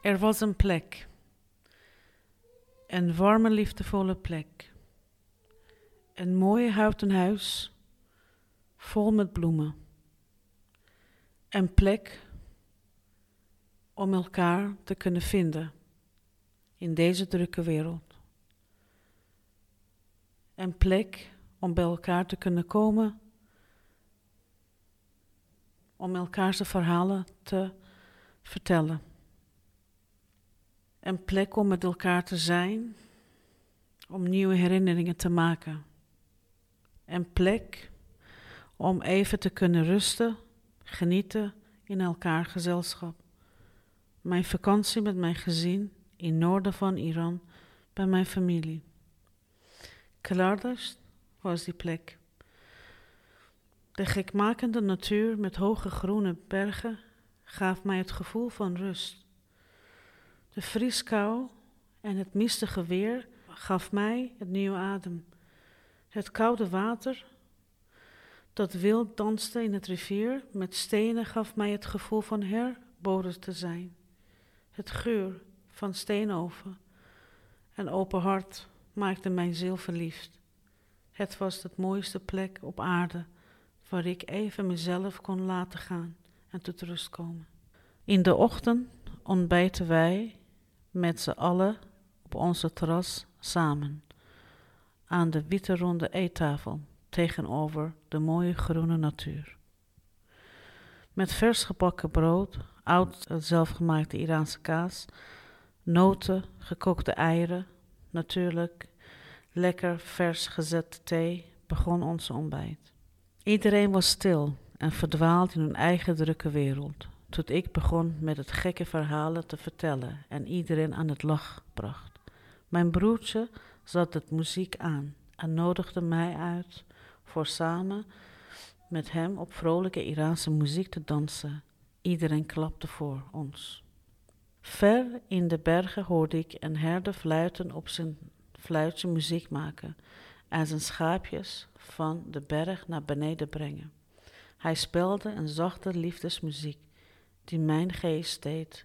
Er was een plek. Een warme, liefdevolle plek. Een mooi houten huis vol met bloemen. Een plek om elkaar te kunnen vinden in deze drukke wereld. Een plek om bij elkaar te kunnen komen, om elkaars verhalen te vertellen. Een plek om met elkaar te zijn, om nieuwe herinneringen te maken. Een plek om even te kunnen rusten, genieten in elkaar gezelschap. Mijn vakantie met mijn gezin in noorden van Iran bij mijn familie. Klaarders was die plek. De gekmakende natuur met hoge groene bergen gaf mij het gevoel van rust. De vrieskou en het mistige weer gaf mij het nieuwe adem. Het koude water dat wild danste in het rivier met stenen gaf mij het gevoel van herboren te zijn. Het geur van steenoven en open hart maakte mijn ziel verliefd. Het was de mooiste plek op aarde waar ik even mezelf kon laten gaan en tot rust komen. In de ochtend ontbijten wij met z'n allen op onze terras samen aan de witte ronde eettafel tegenover de mooie groene natuur. Met vers gebakken brood, oud zelfgemaakte Iraanse kaas, noten, gekookte eieren, natuurlijk lekker vers gezette thee, begon onze ontbijt. Iedereen was stil en verdwaald in hun eigen drukke wereld, tot ik begon met het gekke verhalen te vertellen en iedereen aan het lach bracht. Mijn broertje zat het muziek aan en nodigde mij uit voor samen met hem op vrolijke Iraanse muziek te dansen. Iedereen klapte voor ons. Ver in de bergen hoorde ik een herder fluiten op zijn fluitje muziek maken en zijn schaapjes van de berg naar beneden brengen. Hij speelde een zachte liefdesmuziek die mijn geest deed